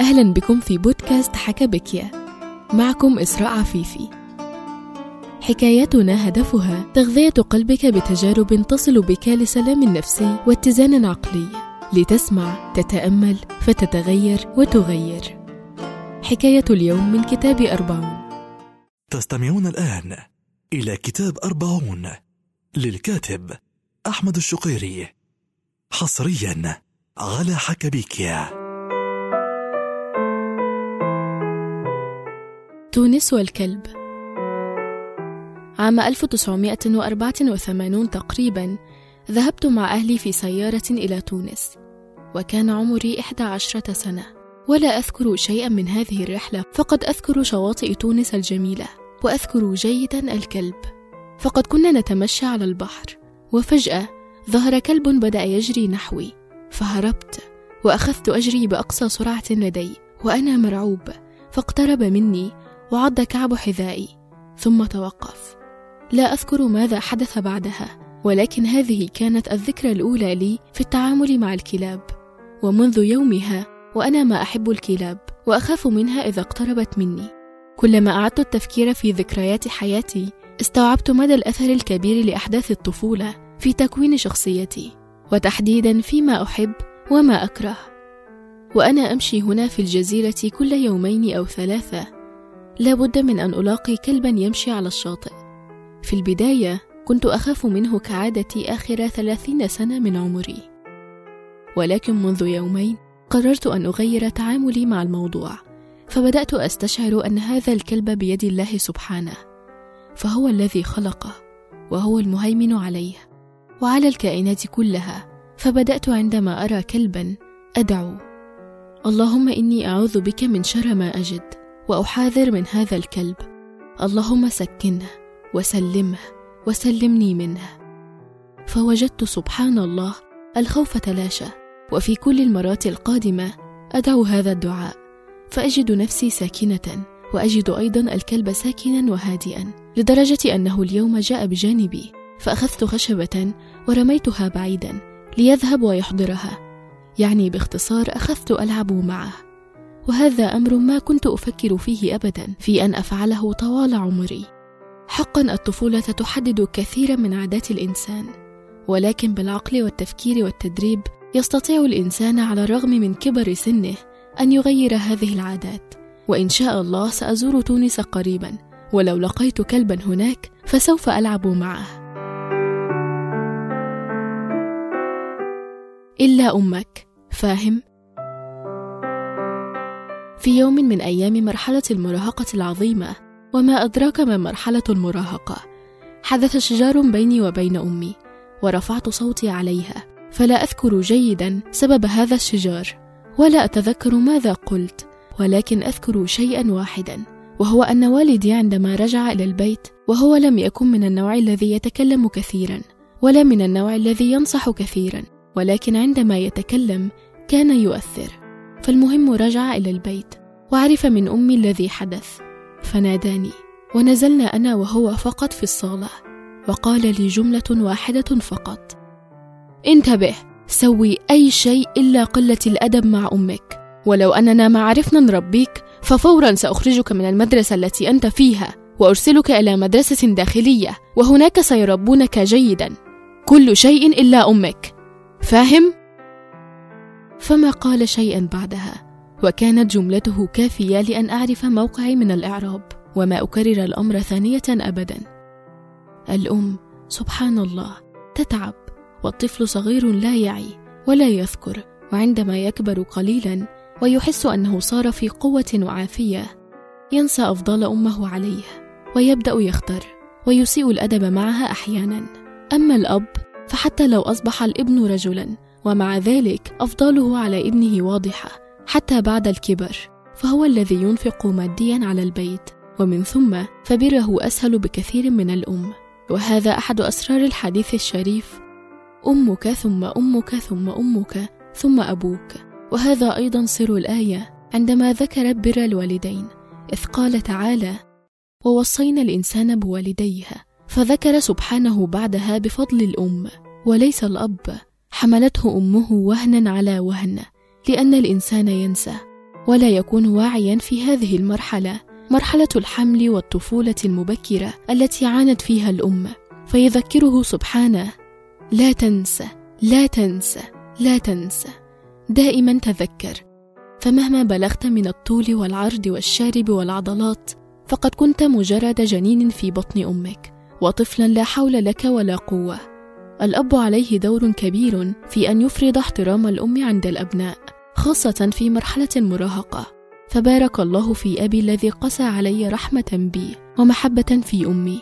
أهلا بكم في بودكاست حكى بكيا معكم إسراء عفيفي. حكاياتنا هدفها تغذية قلبك بتجارب تصل بك لسلام نفسي واتزان عقلي. لتسمع تتأمل فتتغير وتغير. حكاية اليوم من كتاب أربعون. تستمعون الآن إلى كتاب أربعون للكاتب أحمد الشقيري حصريا على حكبيكيا تونس والكلب. عام 1984 تقريبا ذهبت مع أهلي في سيارة إلى تونس وكان عمري 11 سنة. ولا أذكر شيئا من هذه الرحلة فقد أذكر شواطئ تونس الجميلة وأذكر جيدا الكلب. فقد كنا نتمشى على البحر وفجأة ظهر كلب بدأ يجري نحوي. فهربت وأخذت أجري بأقصى سرعة لدي وأنا مرعوب فاقترب مني وعض كعب حذائي ثم توقف. لا أذكر ماذا حدث بعدها ولكن هذه كانت الذكرى الأولى لي في التعامل مع الكلاب. ومنذ يومها وأنا ما أحب الكلاب وأخاف منها إذا اقتربت مني. كلما أعدت التفكير في ذكريات حياتي استوعبت مدى الأثر الكبير لأحداث الطفولة في تكوين شخصيتي وتحديدا فيما أحب وما أكره. وأنا أمشي هنا في الجزيرة كل يومين أو ثلاثة لا بد من أن ألاقي كلبا يمشي على الشاطئ. في البداية كنت أخاف منه كعادتي آخر ثلاثين سنة من عمري. ولكن منذ يومين قررت أن أغير تعاملي مع الموضوع فبدأت أستشعر أن هذا الكلب بيد الله سبحانه فهو الذي خلقه وهو المهيمن عليه. وعلى الكائنات كلها فبدأت عندما أرى كلبا أدعو اللهم إني أعوذ بك من شر ما أجد. وأحاذر من هذا الكلب. اللهم سكنه وسلمه وسلمني منه. فوجدت سبحان الله الخوف تلاشى وفي كل المرات القادمة أدعو هذا الدعاء. فأجد نفسي ساكنة وأجد أيضا الكلب ساكنا وهادئا لدرجة أنه اليوم جاء بجانبي. فأخذت خشبة ورميتها بعيدا ليذهب ويحضرها. يعني باختصار أخذت ألعب معه. وهذا أمر ما كنت أفكر فيه أبدا في أن أفعله طوال عمري. حقا الطفولة تحدد كثيرا من عادات الإنسان ولكن بالعقل والتفكير والتدريب يستطيع الإنسان على الرغم من كبر سنه أن يغير هذه العادات. وإن شاء الله سأزور تونس قريبا ولو لقيت كلبا هناك فسوف ألعب معه. إلا أمك فاهم؟ في يوم من أيام مرحلة المراهقة العظيمة وما أدراك ما مرحلة المراهقة. حدث شجار بيني وبين أمي ورفعت صوتي عليها فلا أذكر جيدا سبب هذا الشجار ولا أتذكر ماذا قلت ولكن أذكر شيئا واحدا وهو أن والدي عندما رجع إلى البيت وهو لم يكن من النوع الذي يتكلم كثيرا ولا من النوع الذي ينصح كثيرا ولكن عندما يتكلم كان يؤثر. فالمهم رجع إلى البيت وعرف من أمي الذي حدث. فناداني ونزلنا أنا وهو فقط في الصالة وقال لي جملة واحدة فقط. انتبه سوي أي شيء إلا قلة الأدب مع أمك. ولو أننا ما عرفنا نربيك ففورا سأخرجك من المدرسة التي أنت فيها وأرسلك إلى مدرسة داخلية وهناك سيربونك جيدا. كل شيء إلا أمك. فاهم؟ فما قال شيئا بعدها وكانت جملته كافية لأن أعرف موقعي من الإعراب وما أكرر الأمر ثانية أبدا. الأم سبحان الله تتعب والطفل صغير لا يعي ولا يذكر وعندما يكبر قليلا ويحس أنه صار في قوة وعافية ينسى أفضال أمه عليه ويبدأ يختر ويسيء الأدب معها أحيانا. أما الأب فحتى لو أصبح الابن رجلا ومع ذلك أفضاله على ابنه واضحة حتى بعد الكبر فهو الذي ينفق ماديا على البيت ومن ثم فبره أسهل بكثير من الأم. وهذا أحد أسرار الحديث الشريف أمك ثم أمك ثم أمك ثم أبوك. وهذا أيضا سر الآية عندما ذكرت بر الوالدين إذ قال تعالى ووصينا الإنسان بوالديه فذكر سبحانه بعدها بفضل الأم وليس الأب حملته أمه وهنا على وهن لأن الإنسان ينسى ولا يكون واعيا في هذه المرحلة مرحلة الحمل والطفولة المبكرة التي عانت فيها الأم فيذكره سبحانه لا تنسى لا تنسى لا تنسى دائما تذكر فمهما بلغت من الطول والعرض والشارب والعضلات فقد كنت مجرد جنين في بطن أمك وطفلا لا حول لك ولا قوة. الأب عليه دور كبير في أن يفرض احترام الأم عند الأبناء خاصة في مرحلة المراهقه فبارك الله في أبي الذي قسى علي رحمة بي ومحبة في أمي.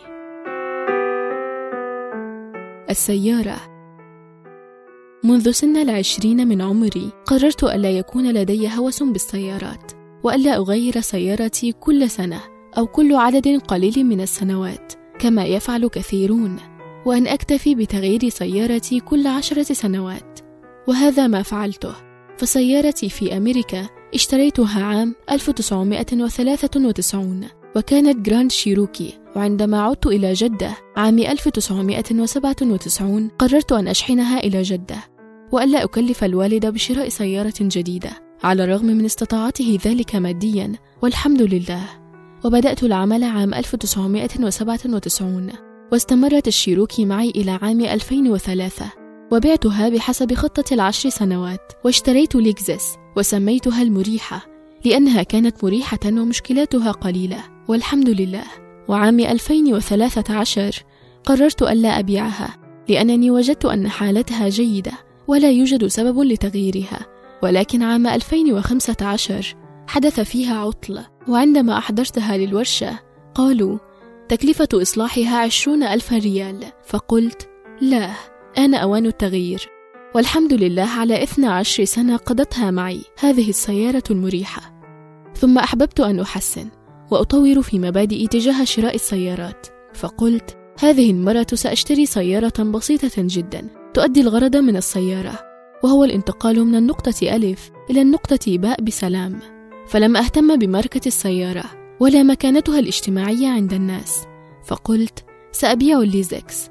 السيارة. منذ سن العشرين من عمري قررت ألا يكون لدي هوس بالسيارات وألا أغير سيارتي كل سنة أو كل عدد قليل من السنوات كما يفعل كثيرون. وأن أكتفي بتغيير سيارتي كل عشرة سنوات. وهذا ما فعلته. فسيارتي في أمريكا اشتريتها عام 1993 وكانت جراند شيروكي. وعندما عدت إلى جدة عام 1997 قررت أن أشحنها إلى جدة وألا أكلف الوالد بشراء سيارة جديدة. على الرغم من استطاعته ذلك ماديا والحمد لله. وبدأت العمل عام 1997 واستمرت الشيروكي معي إلى عام 2003 وبعتها بحسب خطة العشر سنوات واشتريت ليكزس وسميتها المريحة لأنها كانت مريحة ومشكلاتها قليلة والحمد لله. وعام 2013 قررت ألا أبيعها لأنني وجدت أن حالتها جيدة ولا يوجد سبب لتغييرها. ولكن عام 2015 حدث فيها عطل وعندما أحضرتها للورشة قالوا تكلفة إصلاحها عشرون ألف ريال. فقلت لا آن أوان التغيير. والحمد لله على 12 سنة قضتها معي. هذه السيارة المريحة. ثم أحببت أن أحسن وأطور في مبادئي تجاه شراء السيارات. فقلت هذه المرة سأشتري سيارة بسيطة جدا تؤدي الغرض من السيارة وهو الانتقال من النقطة ألف إلى النقطة باء بسلام. فلم أهتم بماركة السيارة. ولا مكانتها الاجتماعية عند الناس. فقلت سأبيع الليزكس.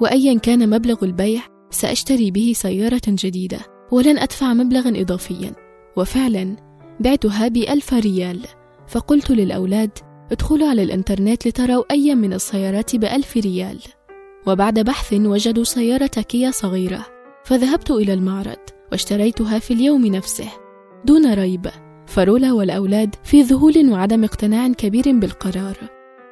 وأيا كان مبلغ البيع سأشتري به سيارة جديدة. ولن أدفع مبلغا إضافيا. وفعلا بعتها بألف ريال. فقلت للأولاد ادخلوا على الإنترنت لتروا أي من السيارات بألف ريال. وبعد بحث وجدوا سيارة كيا صغيرة. فذهبت إلى المعرض واشتريتها في اليوم نفسه. دون ريب. فرولا والأولاد في ذهول وعدم اقتناع كبير بالقرار.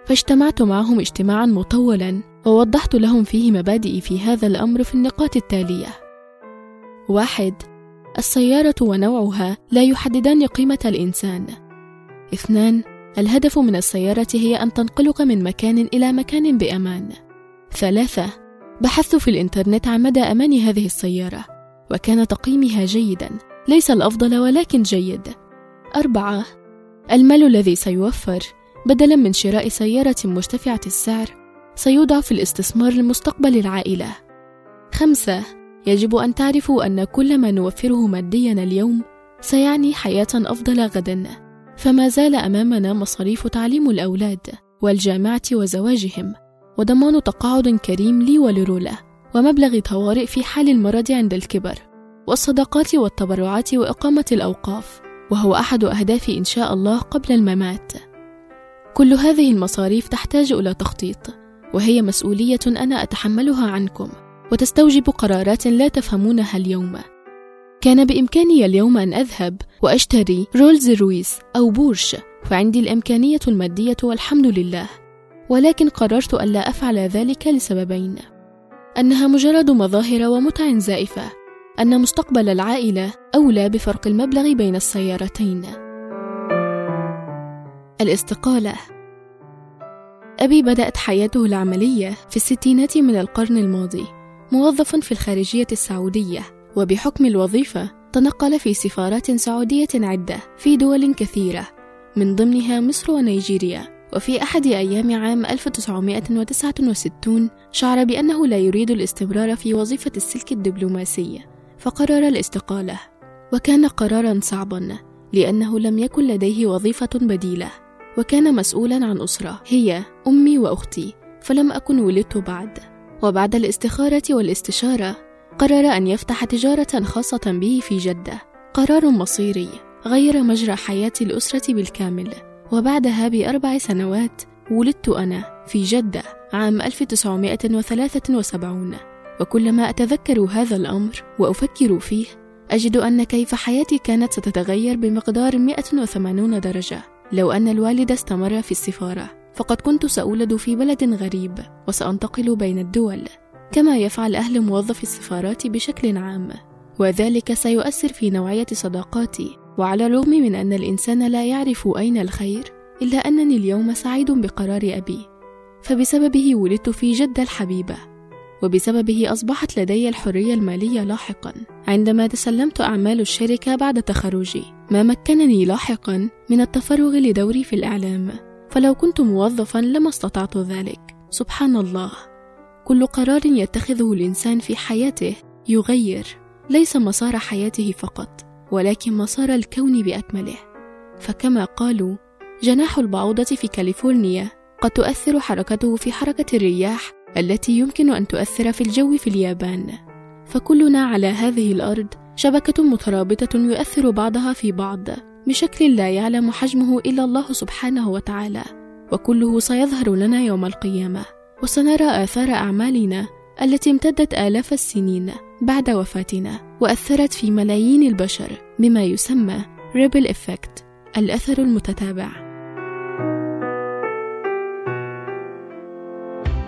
فاجتمعت معهم اجتماعا مطولا ووضحت لهم فيه مبادئي في هذا الأمر في النقاط التالية. واحد السيارة ونوعها لا يحددان قيمة الإنسان. اثنان الهدف من السيارة هي أن تنقلك من مكان إلى مكان بأمان. ثلاثة بحثت في الإنترنت عن مدى أمان هذه السيارة وكان تقييمها جيدا. ليس الأفضل ولكن جيد. أربعة. المال الذي سيوفر بدلا من شراء سيارة مرتفعة السعر سيوضع في الاستثمار لمستقبل العائلة. خمسة. يجب أن تعرفوا أن كل ما نوفره ماديا اليوم سيعني حياة أفضل غدا. فما زال أمامنا مصاريف تعليم الأولاد والجامعة وزواجهم وضمان تقاعد كريم لي ولرولا ومبلغ طوارئ في حال المرض عند الكبر والصدقات والتبرعات وإقامة الأوقاف. وهو أحد أهدافي إن شاء الله قبل الممات. كل هذه المصاريف تحتاج إلى تخطيط وهي مسؤولية أنا أتحملها عنكم وتستوجب قرارات لا تفهمونها اليوم. كان بإمكاني اليوم أن أذهب وأشتري رولز رويس أو بورش فعندي الإمكانية المادية والحمد لله. ولكن قررت ألا أفعل ذلك لسببين. أنها مجرد مظاهر ومتع زائفة. أن مستقبل العائلة أولى بفرق المبلغ بين السيارتين. الاستقالة. أبي بدأت حياته العملية في الستينات من القرن الماضي موظف في الخارجية السعودية وبحكم الوظيفة تنقل في سفارات سعودية عدة في دول كثيرة من ضمنها مصر ونيجيريا. وفي أحد أيام عام 1969 شعر بأنه لا يريد الاستمرار في وظيفة السلك الدبلوماسي فقرر الاستقالة وكان قرارا صعبا لأنه لم يكن لديه وظيفة بديلة وكان مسؤولا عن أسرة هي أمي وأختي فلم أكن ولدت بعد. وبعد الاستخارة والاستشارة قرر أن يفتح تجارة خاصة به في جدة. قرار مصيري غير مجرى حياة الأسرة بالكامل. وبعدها بأربع سنوات ولدت أنا في جدة عام 1973 وكلما أتذكر هذا الأمر وأفكر فيه أجد أن كيف حياتي كانت ستتغير بمقدار 180 درجة. لو أن الوالد استمر في السفارة فقد كنت سأولد في بلد غريب وسأنتقل بين الدول. كما يفعل أهل موظفي السفارات بشكل عام. وذلك سيؤثر في نوعية صداقاتي. وعلى الرغم من أن الإنسان لا يعرف أين الخير إلا أنني اليوم سعيد بقرار أبي. فبسببه ولدت في جدة الحبيبة. وبسببه أصبحت لدي الحرية المالية لاحقا. عندما تسلمت أعمال الشركة بعد تخرجي ما مكنني لاحقا من التفرغ لدوري في الإعلام. فلو كنت موظفا لما استطعت ذلك. سبحان الله. كل قرار يتخذه الإنسان في حياته يغير. ليس مسار حياته فقط ولكن مسار الكون بأكمله. فكما قالوا جناح البعوضة في كاليفورنيا قد تؤثر حركته في حركة الرياح التي يمكن أن تؤثر في الجو في اليابان. فكلنا على هذه الأرض شبكة مترابطة يؤثر بعضها في بعض بشكل لا يعلم حجمه إلا الله سبحانه وتعالى. وكله سيظهر لنا يوم القيامة. وسنرى آثار أعمالنا التي امتدت آلاف السنين بعد وفاتنا وأثرت في ملايين البشر بما يسمى ريبل إفكت الأثر المتتابع.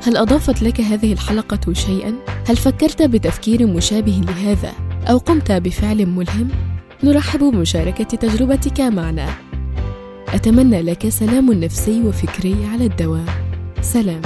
هل أضافت لك هذه الحلقة شيئا؟ هل فكرت بتفكير مشابه لهذا أو قمت بفعل ملهم؟ نرحب بمشاركة تجربتك معنا أتمنى لك سلام نفسي وفكري على الدوام سلام